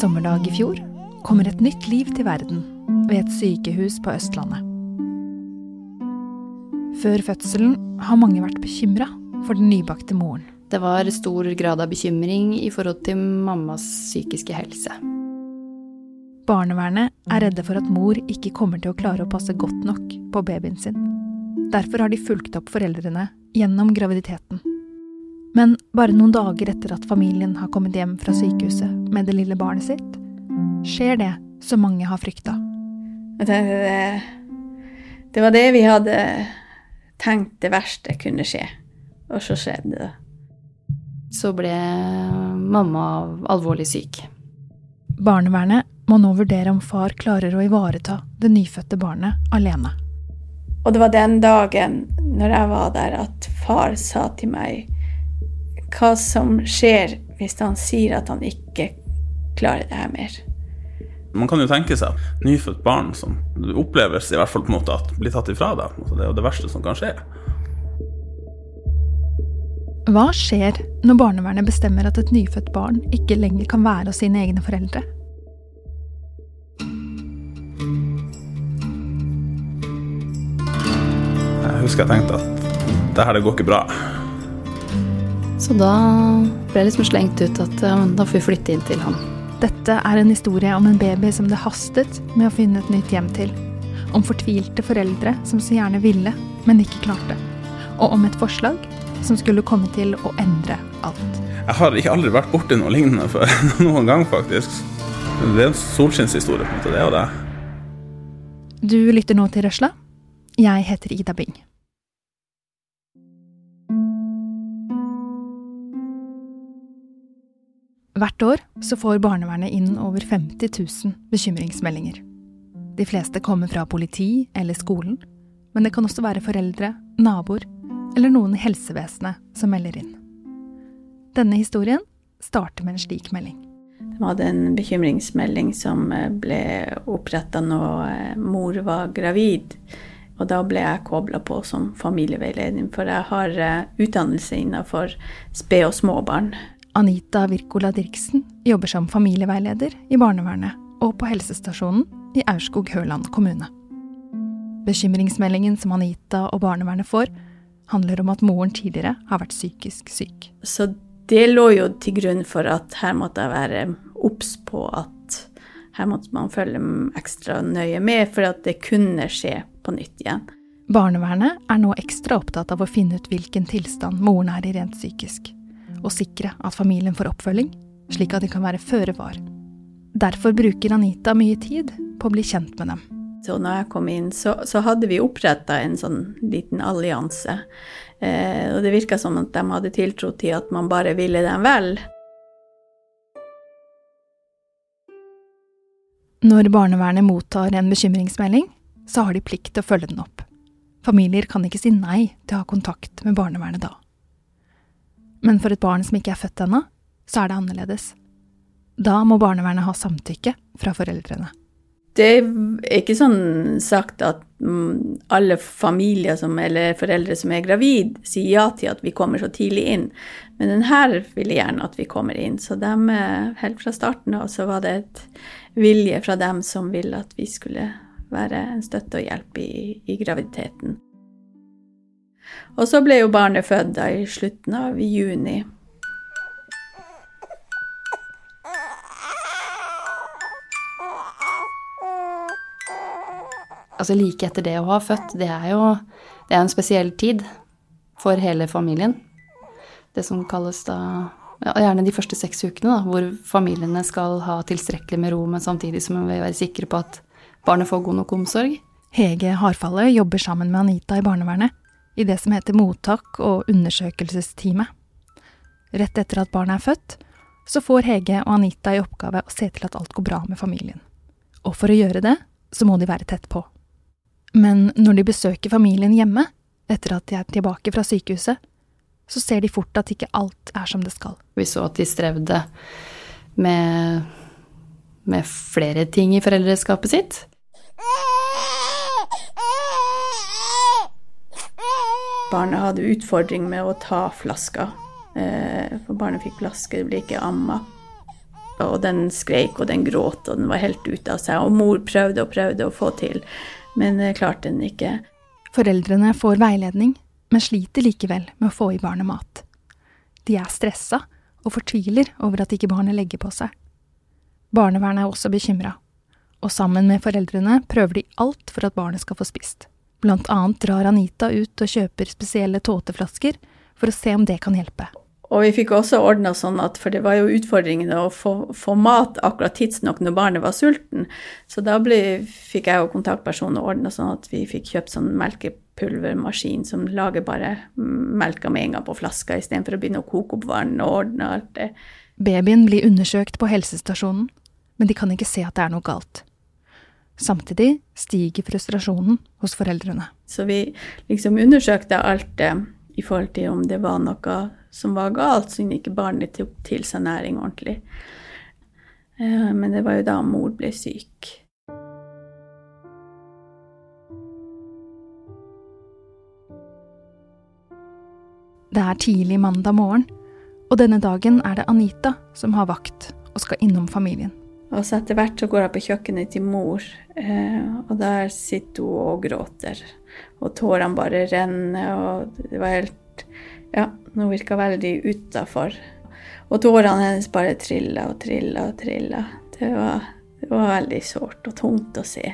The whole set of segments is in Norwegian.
sommerdag i fjor kommer et nytt liv til verden ved et sykehus på Østlandet. Før fødselen har mange vært bekymra for den nybakte moren. Det var stor grad av bekymring i forhold til mammas psykiske helse. Barnevernet er redde for at mor ikke kommer til å klare å passe godt nok på babyen sin. Derfor har de fulgt opp foreldrene gjennom graviditeten. Men bare noen dager etter at familien har kommet hjem fra sykehuset med det lille barnet sitt, skjer det som mange har frykta. Det, det var det vi hadde tenkt det verste kunne skje, og så skjedde det. Så ble mamma alvorlig syk. Barnevernet må nå vurdere om far klarer å ivareta det nyfødte barnet alene. Og det var den dagen når jeg var der, at far sa til meg hva som skjer hvis han sier at han ikke klarer det her mer. Man kan jo tenke seg nyfødt barn som oppleves i hvert fall på en måte at blir tatt ifra deg. Det er jo det verste som kan skje. Hva skjer når barnevernet bestemmer at et nyfødt barn ikke lenger kan være hos sine egne foreldre? Jeg husker jeg tenkte at det her det går ikke bra. Så da ble jeg liksom slengt ut at ja, da får vi flytte inn til han. Dette er en historie om en baby som det hastet med å finne et nytt hjem til. Om fortvilte foreldre som så gjerne ville, men ikke klarte. Og om et forslag som skulle komme til å endre alt. Jeg har ikke aldri vært borti noe lignende før noen gang, faktisk. Det er en solskinnshistorie. på en måte, det og det. Du lytter nå til Røsla. Jeg heter Ida Bing. Hvert år så får barnevernet inn over 50 000 bekymringsmeldinger. De fleste kommer fra politi eller skolen, men det kan også være foreldre, naboer eller noen i helsevesenet som melder inn. Denne historien starter med en slik melding. Det var en bekymringsmelding som eh, ble oppretta når eh, mor var gravid. Og da ble jeg kobla på som familieveiledning, for jeg har eh, utdannelse innenfor sped- og småbarn. Anita Wirkola Dirksen jobber som familieveileder i barnevernet og på helsestasjonen i Aurskog-Høland kommune. Bekymringsmeldingen som Anita og barnevernet får, handler om at moren tidligere har vært psykisk syk. Så det lå jo til grunn for at her måtte jeg være obs på at her måtte man følge ekstra nøye med, for at det kunne skje på nytt igjen. Barnevernet er nå ekstra opptatt av å finne ut hvilken tilstand moren er i rent psykisk og sikre at familien får oppfølging, slik at de kan være føre var. Derfor bruker Anita mye tid på å bli kjent med dem. Så når jeg kom inn, så, så hadde vi oppretta en sånn liten allianse. Eh, og det virka som at de hadde tiltro til at man bare ville dem vel. Når barnevernet mottar en bekymringsmelding, så har de plikt til å følge den opp. Familier kan ikke si nei til å ha kontakt med barnevernet da. Men for et barn som ikke er født ennå, så er det annerledes. Da må barnevernet ha samtykke fra foreldrene. Det er ikke sånn sagt at mm, alle familier som, eller foreldre som er gravid, sier ja til at vi kommer så tidlig inn. Men denne ville gjerne at vi kommer inn. Så dem, helt fra starten av så var det et vilje fra dem som ville at vi skulle være en støtte og hjelp i, i graviditeten. Og så ble jo barnet født da i slutten av juni. Altså like etter det å ha født, det er jo det er en spesiell tid for hele familien. Det som kalles da ja, gjerne de første seks ukene, da, hvor familiene skal ha tilstrekkelig med ro, men samtidig som vi vil være sikre på at barnet får god nok omsorg. Hege Harfalle jobber sammen med Anita i barnevernet i det som heter mottak- og undersøkelsesteamet. Rett etter at barnet er født, så får Hege og Anita i oppgave å se til at alt går bra med familien. Og for å gjøre det, så må de være tett på. Men når de besøker familien hjemme, etter at de er tilbake fra sykehuset, så ser de fort at ikke alt er som det skal. Vi så at de strevde med, med flere ting i foreldreskapet sitt. Barnet hadde utfordring med å ta flaska. Eh, for barnet fikk flaske, det ble ikke amma. Og den skreik og den gråt og den var helt ute av seg. Og mor prøvde og prøvde å få til, men det klarte den ikke. Foreldrene får veiledning, men sliter likevel med å få i barnet mat. De er stressa og fortviler over at ikke barnet legger på seg. Barnevernet er også bekymra, og sammen med foreldrene prøver de alt for at barnet skal få spist. Blant annet drar Anita ut og kjøper spesielle tåteflasker for å se om det kan hjelpe. Og vi fikk også ordna sånn at, for det var jo utfordringen å få, få mat akkurat tidsnok når barnet var sulten, så da ble, fikk jeg og kontaktpersonen ordna sånn at vi fikk kjøpt sånn melkepulvermaskin som lager bare melka med en gang på flaska, istedenfor å begynne å koke opp vann og ordne alt det. Babyen blir undersøkt på helsestasjonen, men de kan ikke se at det er noe galt. Samtidig stiger frustrasjonen hos foreldrene. Så vi liksom undersøkte alt eh, i forhold til om det var noe som var galt, siden ikke barnet tok til seg næring ordentlig. Eh, men det var jo da mor ble syk. Det er tidlig mandag morgen, og denne dagen er det Anita som har vakt og skal innom familien. Og så etter hvert så går jeg på kjøkkenet til mor, eh, og der sitter hun og gråter. Og tårene bare renner, og det var helt Ja, hun virka veldig utafor. Og tårene hennes bare trilla og trilla og trilla. Det var, det var veldig sårt og tungt å se.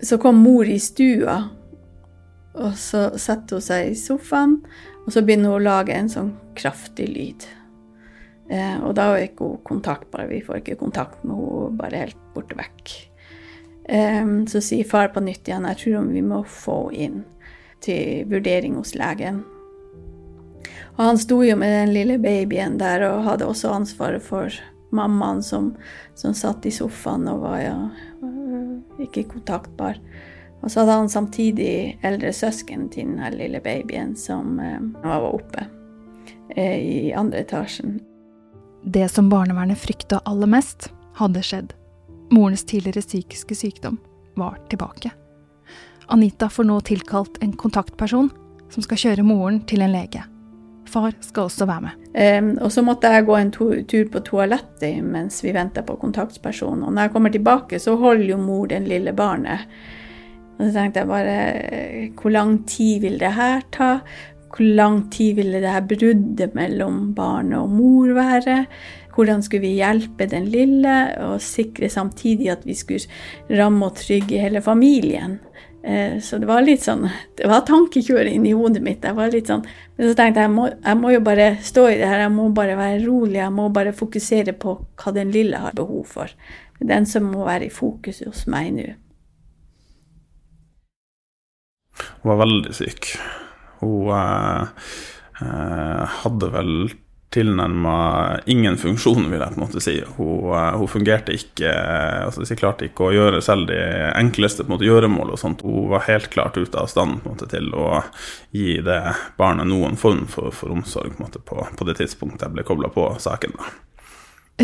Så kom mor i stua, og så setter hun seg i sofaen, og så begynner hun å lage en sånn kraftig lyd. Eh, og da er ikke hun kontaktbar. Vi får ikke kontakt med henne, bare helt borte vekk. Eh, så sier far på nytt igjen jeg tror vi må få inn til vurdering hos legen. Og han sto jo med den lille babyen der og hadde også ansvaret for mammaen som, som satt i sofaen og var ja, ikke kontaktbar. Og så hadde han samtidig eldre søsken til den lille babyen som eh, var oppe eh, i andre etasjen. Det som barnevernet frykta aller mest, hadde skjedd. Morens tidligere psykiske sykdom var tilbake. Anita får nå tilkalt en kontaktperson som skal kjøre moren til en lege. Far skal også være med. Um, og så måtte jeg gå en tur på toalettet mens vi venta på kontaktpersonen. Og når jeg kommer tilbake, så holder jo mor den lille barnet. Og så tenkte jeg bare Hvor lang tid vil det her ta? Hvor lang tid ville det her bruddet mellom barnet og mor være? Hvordan skulle vi hjelpe den lille, og sikre samtidig at vi skulle ramme og trygge hele familien? Eh, så det var litt sånn Det var tankekjør inni hodet mitt. Jeg var litt sånn, Men så tenkte jeg jeg må, jeg må jo bare stå i det her, jeg må bare være rolig. Jeg må bare fokusere på hva den lille har behov for. Det er den som må være i fokus hos meg nå. Hun var veldig syk. Hun eh, eh, hadde vel tilnærma ingen funksjon, vil jeg på en måte si. Hun, eh, hun fungerte ikke altså Hun klarte ikke å gjøre selv de enkleste gjøremål og sånt. Hun var helt klart ute av stand måte, til å gi det barnet noen form for, for omsorg på, måte, på, på, det tidspunktet jeg ble kobla på saken. da.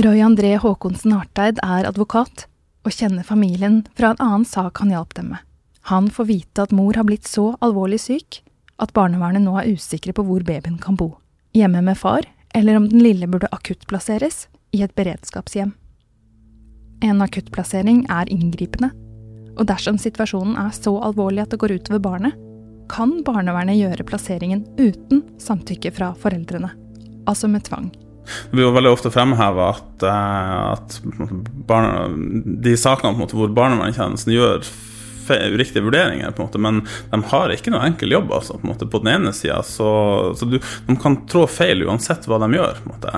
Roy André Håkonsen Harteid er advokat og kjenner familien fra en annen sak han hjalp dem med. Han får vite at mor har blitt så alvorlig syk at barnevernet nå er usikre på hvor babyen kan bo. Hjemme med far, eller om den lille burde akuttplasseres i et beredskapshjem. En akuttplassering er inngripende, og dersom situasjonen er så alvorlig at det går utover barnet, kan barnevernet gjøre plasseringen uten samtykke fra foreldrene, altså med tvang. Det blir jo veldig ofte fremheva at, eh, at barne, de sakene hvor barnevernstjenesten gjør uriktige vurderinger, på en måte, men de har ikke noe enkel jobb. Altså, på, en måte, på den ene sida, så, så du, de kan trå feil uansett hva de gjør. på en måte.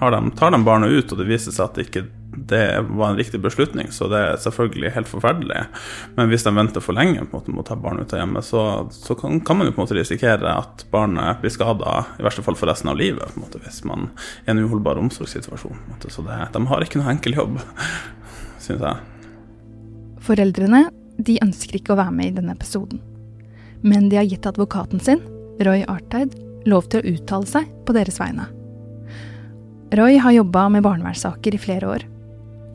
De, tar de barna ut, og det viser seg at ikke det var en riktig beslutning, så det er selvfølgelig helt forferdelig. Men hvis de venter for lenge på en måte, med å ta barnet ut av hjemmet, så, så kan, kan, man jo på en måte risikere at barnet blir skada, i verste fall for resten av livet, på en måte, hvis man er i en uholdbar omsorgssituasjon. Så det, de har ikke noe enkel jobb, syns jeg. Foreldrene de ønsker ikke å være med i denne episoden. Men de har gitt advokaten sin, Roy Arteid, lov til å uttale seg på deres vegne. Roy har jobba med barnevernssaker i flere år,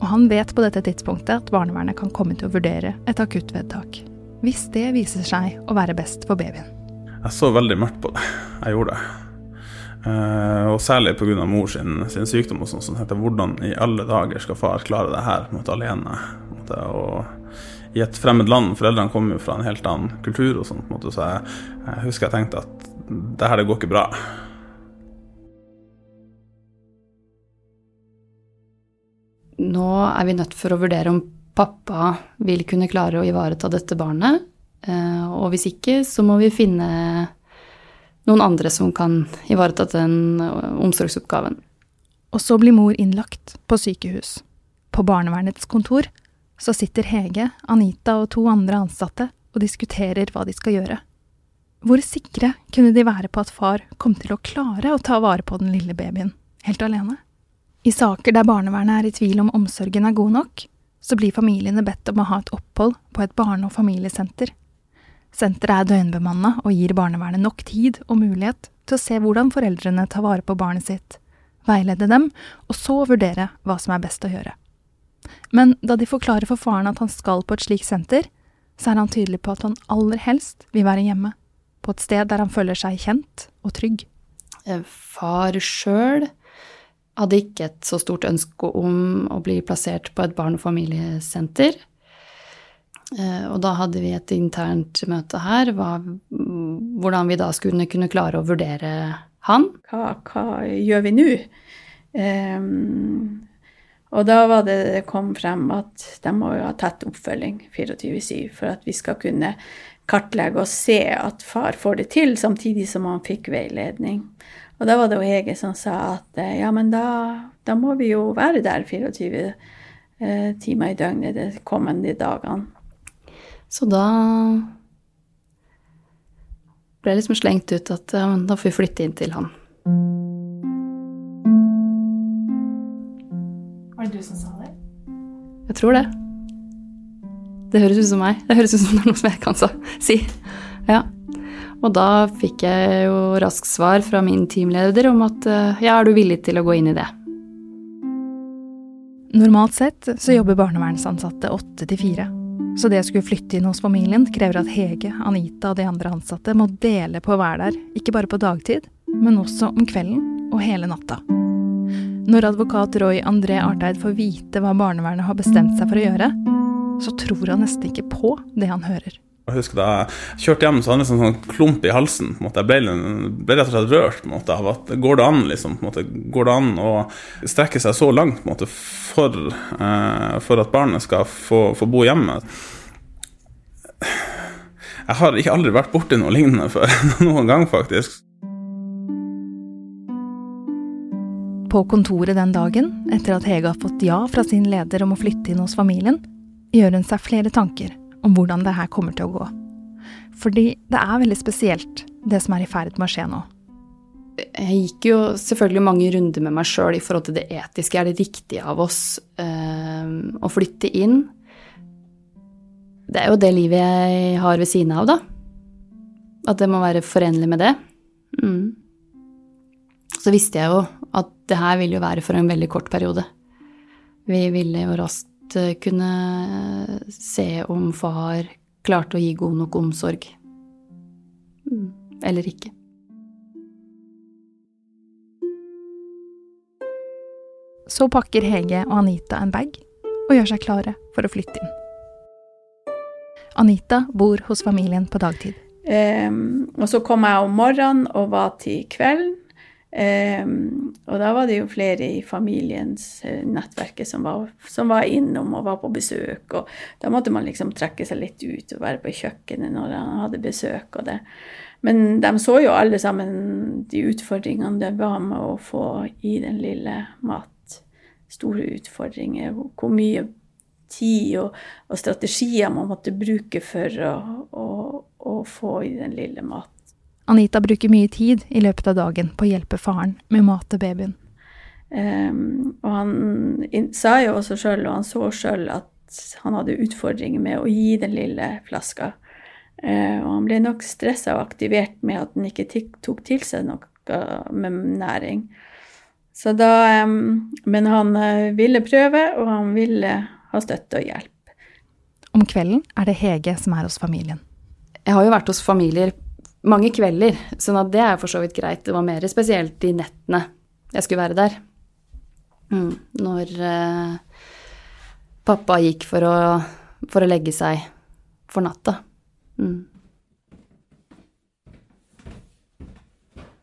og han vet på dette tidspunktet at barnevernet kan komme til å vurdere et akuttvedtak. Hvis det viser seg å være best for babyen. Jeg så veldig mørkt på det. Jeg gjorde det. Uh, og særlig pga. mor sin, sin, sykdom og sånn, som heter 'Hvordan i alle dager skal far klare det her måte, alene?' Måte, og i et fremmed land. Foreldrene kommer jo fra en helt annen kultur, og sånt, måte, så jeg, jeg, husker jeg tenkte at det her det går ikke bra. Nå er vi nødt for å vurdere om pappa vil kunne klare å ivareta dette barnet. Uh, og hvis ikke, så må vi finne noen andre som kan ivareta den omsorgsoppgaven. Og så blir mor innlagt på sykehus. På barnevernets kontor så sitter Hege, Anita og to andre ansatte og diskuterer hva de skal gjøre. Hvor sikre kunne de være på at far kom til å klare å ta vare på den lille babyen, helt alene? I saker der barnevernet er i tvil om omsorgen er god nok, så blir familiene bedt om å ha et opphold på et barne- og familiesenter Senteret er døgnbemanna og gir barnevernet nok tid og mulighet til å se hvordan foreldrene tar vare på barnet sitt, veilede dem, og så vurdere hva som er best å gjøre. Men da de forklarer for faren at han skal på et slikt senter, så er han tydelig på at han aller helst vil være hjemme, på et sted der han føler seg kjent og trygg. Eh, far sjøl hadde ikke et så stort ønske om å bli plassert på et barne- og familiesenter. Eh, og da hadde vi et internt møte her, hva, hvordan vi da skulle kunne klare å vurdere han. Hva, hva gjør vi nå? Um, og da var det det kom frem at de må jo ha tett oppfølging 24-7 for at vi skal kunne kartlegge og se at far får det til, samtidig som han fikk veiledning. Og da var det jo Hege som sa at eh, ja, men da, da må vi jo være der 24 eh, timer i døgnet de kommende dagene. Så da ble jeg liksom slengt ut at ja, da får vi flytte inn til han. Du som sa det? Jeg tror det. Det høres ut som meg. Det høres ut som det er noe som jeg kan si. Ja. Og da fikk jeg jo raskt svar fra min teamleder om at ja, er du villig til å gå inn i det? Normalt sett så jobber barnevernsansatte åtte til fire. Så det å skulle flytte inn hos familien krever at Hege, Anita og de andre ansatte må dele på å være der, ikke bare på dagtid, men også om kvelden og hele natta. Når advokat Roy André Arteid får vite hva barnevernet har bestemt seg for å gjøre, så tror han nesten ikke på det han hører. Jeg husker Da jeg kjørte hjem, så hadde jeg en sånn klump i halsen. Jeg ble, ble rett og slett rørt av at går det an liksom, går det an å strekke seg så langt måte, for, eh, for at barnet skal få, få, bo hjemme. Jeg har ikke aldri vært borti noe lignende før noen gang, faktisk. På kontoret den dagen, etter at Hege har fått ja fra sin leder om å flytte inn hos familien, gjør hun seg flere tanker om hvordan det her kommer til å gå. Fordi det er veldig spesielt, det som er i ferd med å skje nå. Jeg gikk jo selvfølgelig mange runder med meg sjøl i forhold til det etiske. Er det riktig av oss øh, å flytte inn? Det er jo det livet jeg har ved siden av, da. At det må være forenlig med det. Mm. Så visste jeg jo det her ville jo være for en veldig kort periode. Vi ville jo raskt Eh, kunne se om far klarte å gi god nok omsorg. Mm, eller ikke. Så pakker Hege og Anita en bag og gjør seg klare for å flytte inn. Anita bor hos familien på dagtid. Um, og så kom jeg om morgenen og var til kvelden. Um, og da var det jo flere i familiens uh, nettverket som var, som var, innom og var på besøk. Og da måtte man liksom trekke seg litt ut og være på kjøkkenet når han hadde besøk. og det. Men de så jo alle sammen de utfordringene det var med å få i den lille mat. Store utfordringer. Hvor mye tid og, og strategier man måtte bruke for å, å, å få i den lille mat. Anita bruker mye tid i løpet av dagen på å hjelpe faren med å mate babyen. Um, og han sa jo også sjøl, og han så sjøl, at han hadde utfordringer med å gi den lille flaska. Uh, og han ble nok stressa og aktivert med at han ikke tok til seg noe med næring. Så da um, Men han uh, ville prøve, og han ville ha støtte og hjelp. Om kvelden er det Hege som er hos familien. Jeg har jo vært hos familier mange kvelder, sånn at det er for så vidt greit. Det var mer spesielt de nettene jeg skulle være der. Mm. Når eh, pappa gikk for å, for å, legge seg for natta. Mm.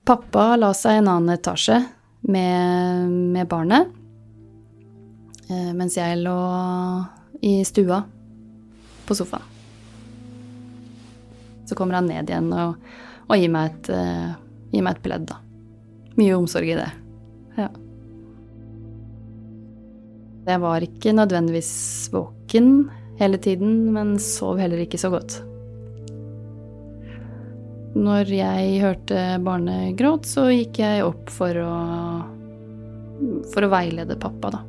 Pappa la seg i en annen etasje med, med barnet, eh, mens jeg lå i stua på sofaen. Så kommer han ned igjen og, og gir, meg et, uh, gir meg et pledd, da. Mye omsorg i det. Ja. Jeg var ikke nødvendigvis våken hele tiden, men sov heller ikke så godt. Når jeg hørte barnet gråt, så gikk jeg opp for å for å veilede pappa, da.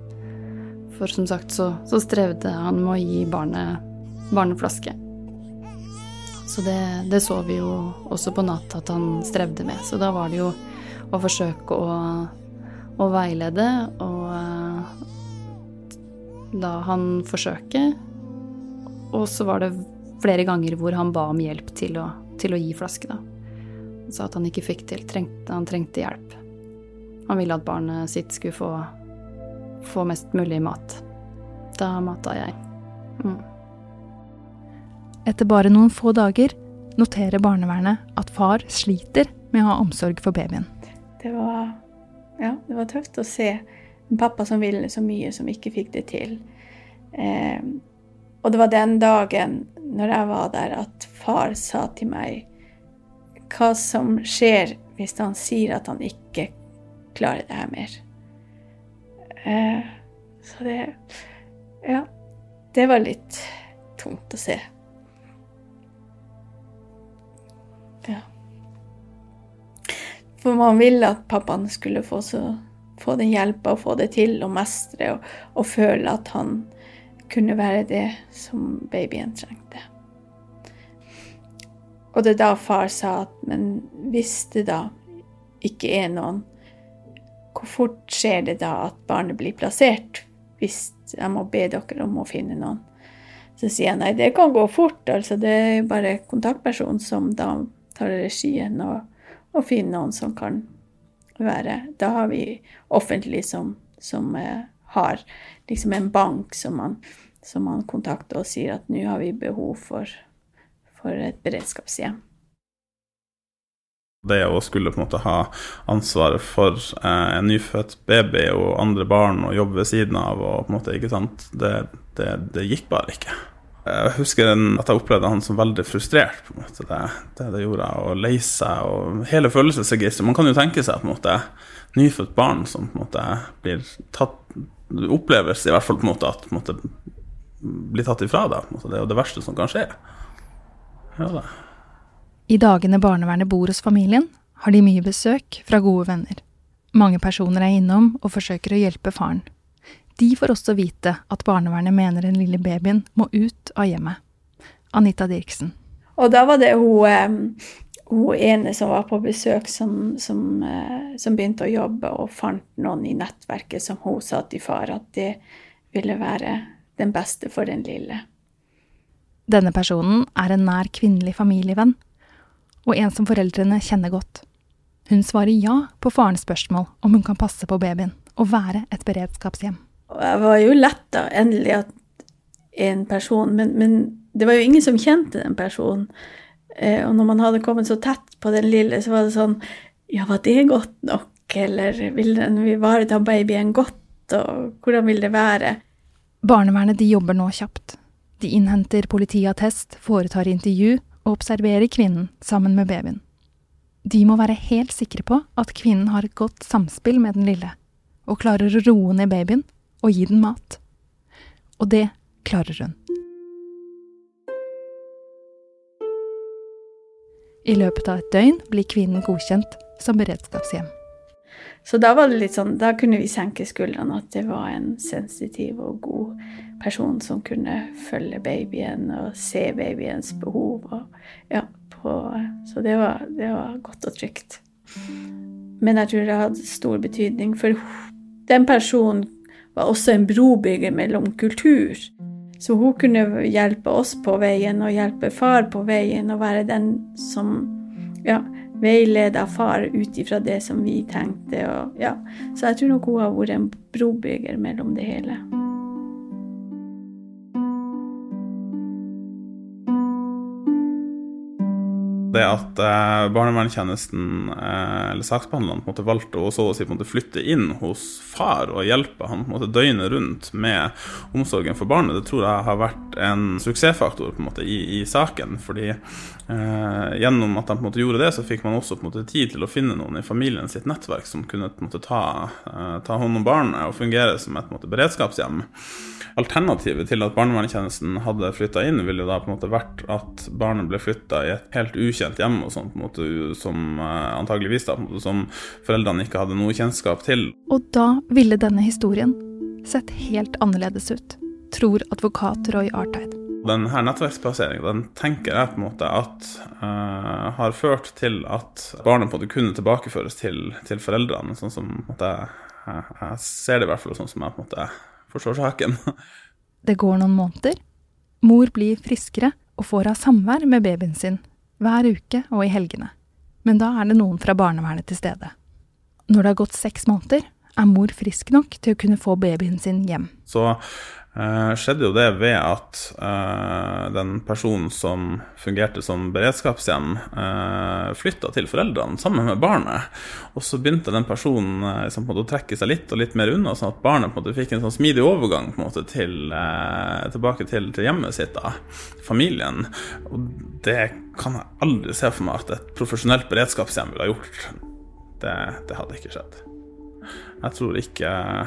For som sagt så, så strevde han med å gi barnet barneflaske. Så det, det, så vi jo også på natt at han strevde med. Så da var det jo å forsøke å, å veilede og uh, la han forsøke. Og så var det flere ganger hvor han ba om hjelp til å, til å gi flaske, da. Han sa at han ikke fikk til. Trengte, han trengte hjelp. Han ville at barnet sitt skulle få, få mest mulig mat. Da mata jeg. Mm. Etter bare noen få dager noterer barnevernet at far sliter med å ha omsorg for babyen. Det var, ja, det var tøft å se en pappa som ville så mye, som ikke fikk det til. Eh, og det var den dagen når jeg var der, at far sa til meg hva som skjer hvis han sier at han ikke klarer det her mer. Eh, så det Ja. Det var litt tungt å se. For man ville at pappaen skulle få, så, få den hjelpa og få det til og mestre og, og føle at han kunne være det som babyen trengte. Og det er da far sa at men hvis det da ikke er noen, hvor fort skjer det da at barnet blir plassert? Hvis jeg må be dere om å finne noen. Så sier jeg nei, det kan gå fort. altså Det er bare kontaktpersonen som da tar regien og, og finne noen som kan være Da har vi offentlig som, som eh, har liksom en bank som man, som man kontakter og sier at nå har vi behov for, for et beredskapshjem. Det å skulle på en måte ha ansvaret for eh, en nyfødt baby og andre barn og jobbe ved siden av, og på en måte, ikke sant, det, det, det gikk bare ikke. Jeg husker at jeg opplevde han som veldig frustrert. på en måte, Det det, det gjorde jeg, og lei seg og hele følelsesregisteret. Man kan jo tenke seg på en måte nyfødt barn som på en måte blir tatt oppleves i hvert fall på en måte at på en måte, blir tatt ifra deg. Det er jo det verste som kan skje. Ja, det. I dagene barnevernet bor hos familien, har de mye besøk fra gode venner. Mange personer er innom og forsøker å hjelpe faren. De får også vite at barnevernet mener den lille babyen må ut av hjemmet. Anita Dirksen. Og da var det hun, hun ene som var på besøk, som, som, eh, som, begynte å jobbe og fant noen i nettverket som hun sa til far at det ville være den beste for den lille. Denne personen er en nær kvinnelig familievenn, og en som foreldrene kjenner godt. Hun svarer ja på farens spørsmål om hun kan passe på babyen og være et beredskapshjem. Og jeg var jo letta endelig at en person men, men, det var jo ingen som kjente den personen. Eh, og når man hadde kommet så tett på den lille, så var det sånn Ja, var det godt nok? Eller vil den ivareta babyen godt? Og hvordan vil det være? Barnevernet de jobber nå kjapt. De innhenter politiattest, foretar intervju og observerer kvinnen sammen med babyen. De må være helt sikre på at kvinnen har et godt samspill med den lille, og klarer å roe ned babyen og gi den mat. Og det klarer hun. I løpet av et døgn blir kvinnen godkjent som beredskapshjem. Så da var det litt sånn, da kunne vi senke skuldrene at det var en sensitiv og god person som kunne følge babyen og se babyens behov. Og, ja, på, så det var, det var godt og trygt. Men jeg tror det hadde stor betydning, for den personen var også en brobygger mellom kultur. Så hun kunne hjelpe oss på veien og hjelpe far på veien og være den som ja, veileda far ut ifra det som vi tenkte. Og, ja. Så jeg tror nok hun har vært en brobygger mellom det hele. Det at eh, barnevernstjenesten, eh, eller saksbehandlerne, valgte å så å si på en måte flytte inn hos far og hjelpe han på en måte døgnet rundt med omsorgen for barnet, det tror jeg har vært en suksessfaktor på en måte i, i saken. fordi eh, gjennom at de på en måte gjorde det, så fikk man også på en måte tid til å finne noen i familien sitt nettverk som kunne på en måte ta, eh, ta hånd om barnet og fungere som et på en måte, beredskapshjem. Alternativet til at barnevernstjenesten hadde flytta inn, ville da på en måte vært at barnet ble flytta i et helt ukjent hjem, og sånt, på en måte, som uh, antageligvis da, måte, som foreldrene ikke hadde noe kjennskap til. Og da ville denne historien sett helt annerledes ut, tror advokat Roy Arteid. Denne nettverksplasseringen den tenker jeg på en måte at uh, har ført til at barnet på en måte kunne tilbakeføres til, til foreldrene, sånn som jeg, jeg, ser det i hvert fall sånn som jeg på en måte forstår saken. Det går noen måneder. Mor blir friskere og får ha samvær med babyen sin hver uke og i helgene. Men da er det noen fra barnevernet til stede. Når det har gått seks måneder, er mor frisk nok til å kunne få babyen sin hjem. Så Uh, skjedde jo det ved at eh, den personen som fungerte som beredskapshjem, eh, flytta til foreldrene sammen med barnet. Og så begynte den personen uh, liksom, å trekke seg litt og litt mer unna, sånn at barnet en fikk en sånn smidig overgang måte, til, tilbake til, til, hjemmet sitt, da, familien. Og det kan jeg aldri se for meg at et profesjonelt beredskapshjem ville ha gjort. Det, det hadde ikke skjedd. Jeg tror ikke Eh,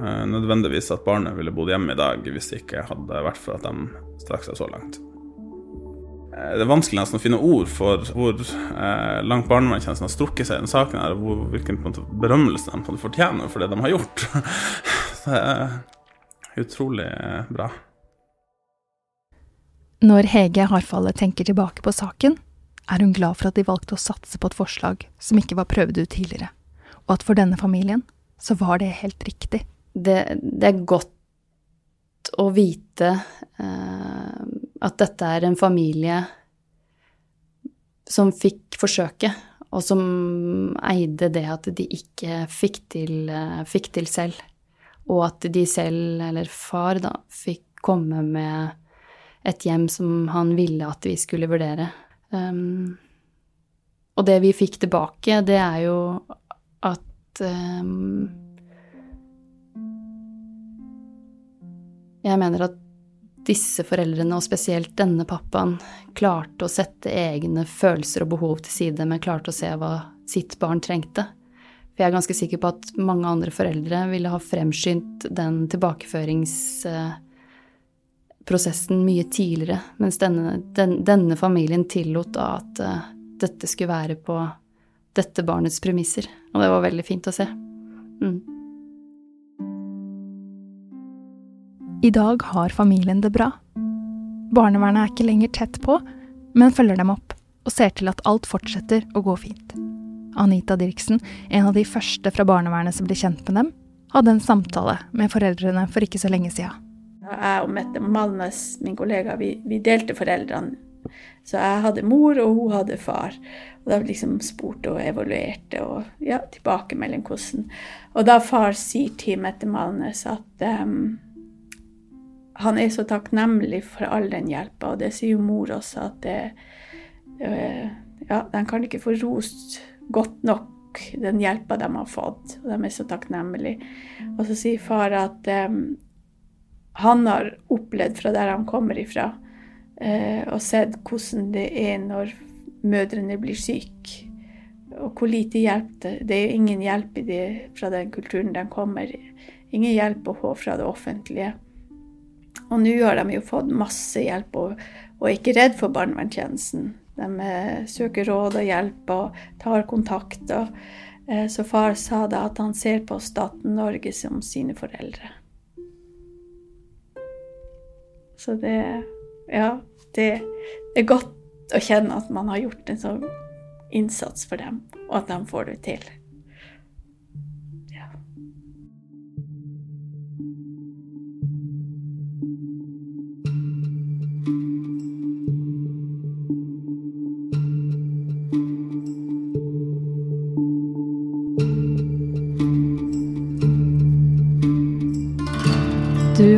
nødvendigvis at barnet ville bodd hjemme i dag hvis det ikke hadde vært for at de strakk seg så langt. Eh, det er vanskelig nesten å finne ord for hvor eh, langt barnevernstjenesten har strukket seg i denne saken, her, og hvor, hvilken berømmelse de fortjener for det de har gjort. det er utrolig bra. Når Hege Harfalle tenker tilbake på saken, er hun glad for at de valgte å satse på et forslag som ikke var prøvd ut tidligere, og at for denne familien så var det helt riktig det, det er godt å vite eh, at dette er en familie som fikk forsøket, og som eide det at de ikke fikk til, eh, fikk til selv. Og at de selv, eller far, da, fikk komme med et hjem som han ville at vi skulle vurdere. Um, og det vi fikk tilbake, det er jo at um, Jeg mener at disse foreldrene, og spesielt denne pappaen, klarte å sette egne følelser og behov til side, men klarte å se hva sitt barn trengte. For jeg er ganske sikker på at mange andre foreldre ville ha fremskyndt den tilbakeføringsprosessen mye tidligere, mens denne, den, denne familien tillot da at uh, dette skulle være på dette barnets premisser. Og det var veldig fint å se. Mm. I dag har familien det bra. Barnevernet er ikke lenger tett på, men følger dem opp og ser til at alt fortsetter å gå fint. Anita Dirksen, en av de første fra barnevernet som ble kjent med dem, hadde en samtale med foreldrene for ikke så lenge siden. Jeg og Mette Malnes, min kollega, vi, vi delte foreldrene. Så jeg hadde mor, og hun hadde far. Og da liksom spurte og evaluerte og ja, tilbakemelding hvordan. Og da far sier til Mette Malnes at um, han er så takknemlig for all den hjelpa, og det sier jo mor også, at det øh, Ja, de kan ikke få rost godt nok den hjelpa de har fått, og de er så takknemlige. Og så sier far at um, han har opplevd fra der han kommer ifra, uh, og sett hvordan det er når mødrene blir syke. Og hvor lite hjelp det Det er ingen hjelp i det fra den kulturen de kommer. i. Ingen hjelp å få fra det offentlige. Og nå har de jo fått masse hjelp og, og er ikke redd for barnevernstjenesten. De eh, søker råd og hjelp og tar kontakt. Og, eh, så far sa da at han ser på staten Norge som sine foreldre. Så det Ja, det er godt å kjenne at man har gjort en sånn innsats for dem, og at de får det til.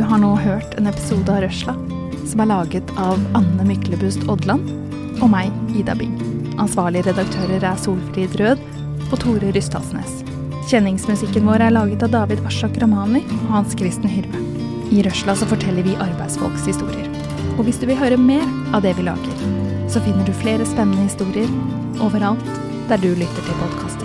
Har nå hørt en episode av Røsla som er laget av Anne Myklebust Odland og meg, Ida Bing. Ansvarlige redaktører er Solfrid Rød og Tore Rystalsnes. Kjenningsmusikken vår er laget av David Ashak Ramani og Hans Kristen Hyrve. I Røsla så forteller vi arbeidsfolks historier. Og hvis du vil høre mer av det vi lager, så finner du flere spennende historier overalt der du lytter til podkaster.